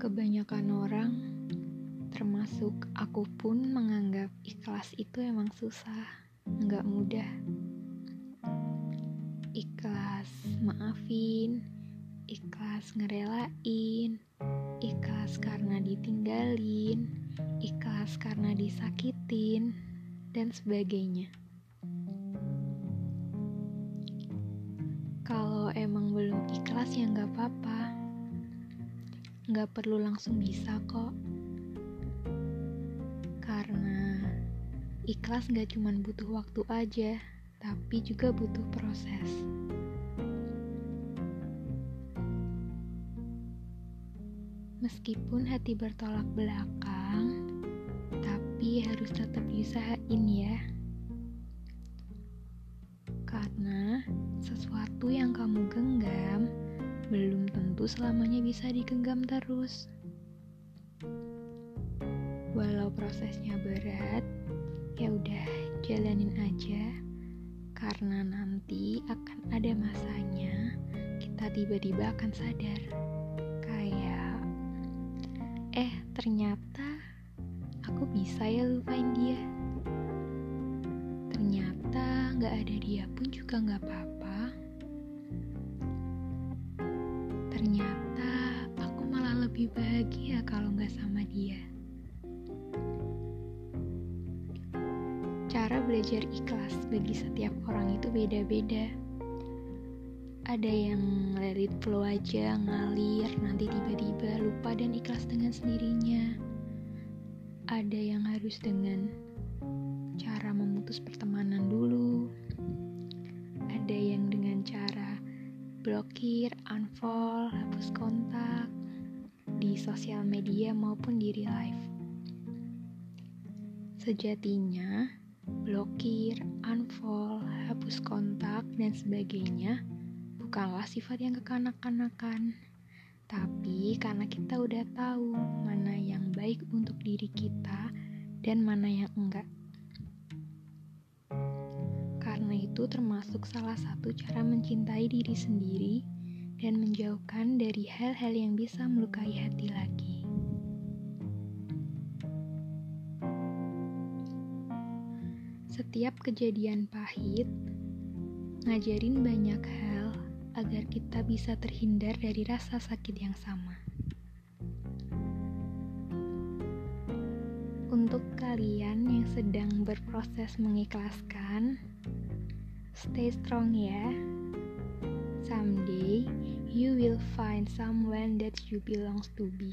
Kebanyakan orang, termasuk aku pun menganggap ikhlas itu emang susah, nggak mudah. Ikhlas maafin, ikhlas ngerelain, ikhlas karena ditinggalin, ikhlas karena disakitin, dan sebagainya. Kalau emang belum ikhlas ya nggak apa-apa nggak perlu langsung bisa kok. Karena ikhlas nggak cuma butuh waktu aja, tapi juga butuh proses. Meskipun hati bertolak belakang, tapi harus tetap diusahain ya. Karena sesuatu yang kamu genggam belum tentu selamanya bisa digenggam terus. Walau prosesnya berat, ya udah jalanin aja. Karena nanti akan ada masanya kita tiba-tiba akan sadar. Kayak eh ternyata aku bisa ya lupain dia. Ternyata nggak ada dia pun juga nggak apa-apa Ternyata aku malah lebih bahagia kalau nggak sama dia. Cara belajar ikhlas bagi setiap orang itu beda-beda. Ada yang let it flow aja, ngalir, nanti tiba-tiba lupa dan ikhlas dengan sendirinya. Ada yang harus dengan cara memutus pertemanan dulu. Blokir, unfollow, hapus kontak di sosial media maupun di real life. Sejatinya, blokir, unfollow, hapus kontak, dan sebagainya bukanlah sifat yang kekanak-kanakan. Tapi karena kita udah tahu mana yang baik untuk diri kita dan mana yang enggak. Itu termasuk salah satu cara mencintai diri sendiri dan menjauhkan dari hal-hal yang bisa melukai hati lagi. Setiap kejadian pahit ngajarin banyak hal agar kita bisa terhindar dari rasa sakit yang sama. Untuk kalian yang sedang berproses mengikhlaskan, Stay strong ya. Someday you will find someone that you belongs to be.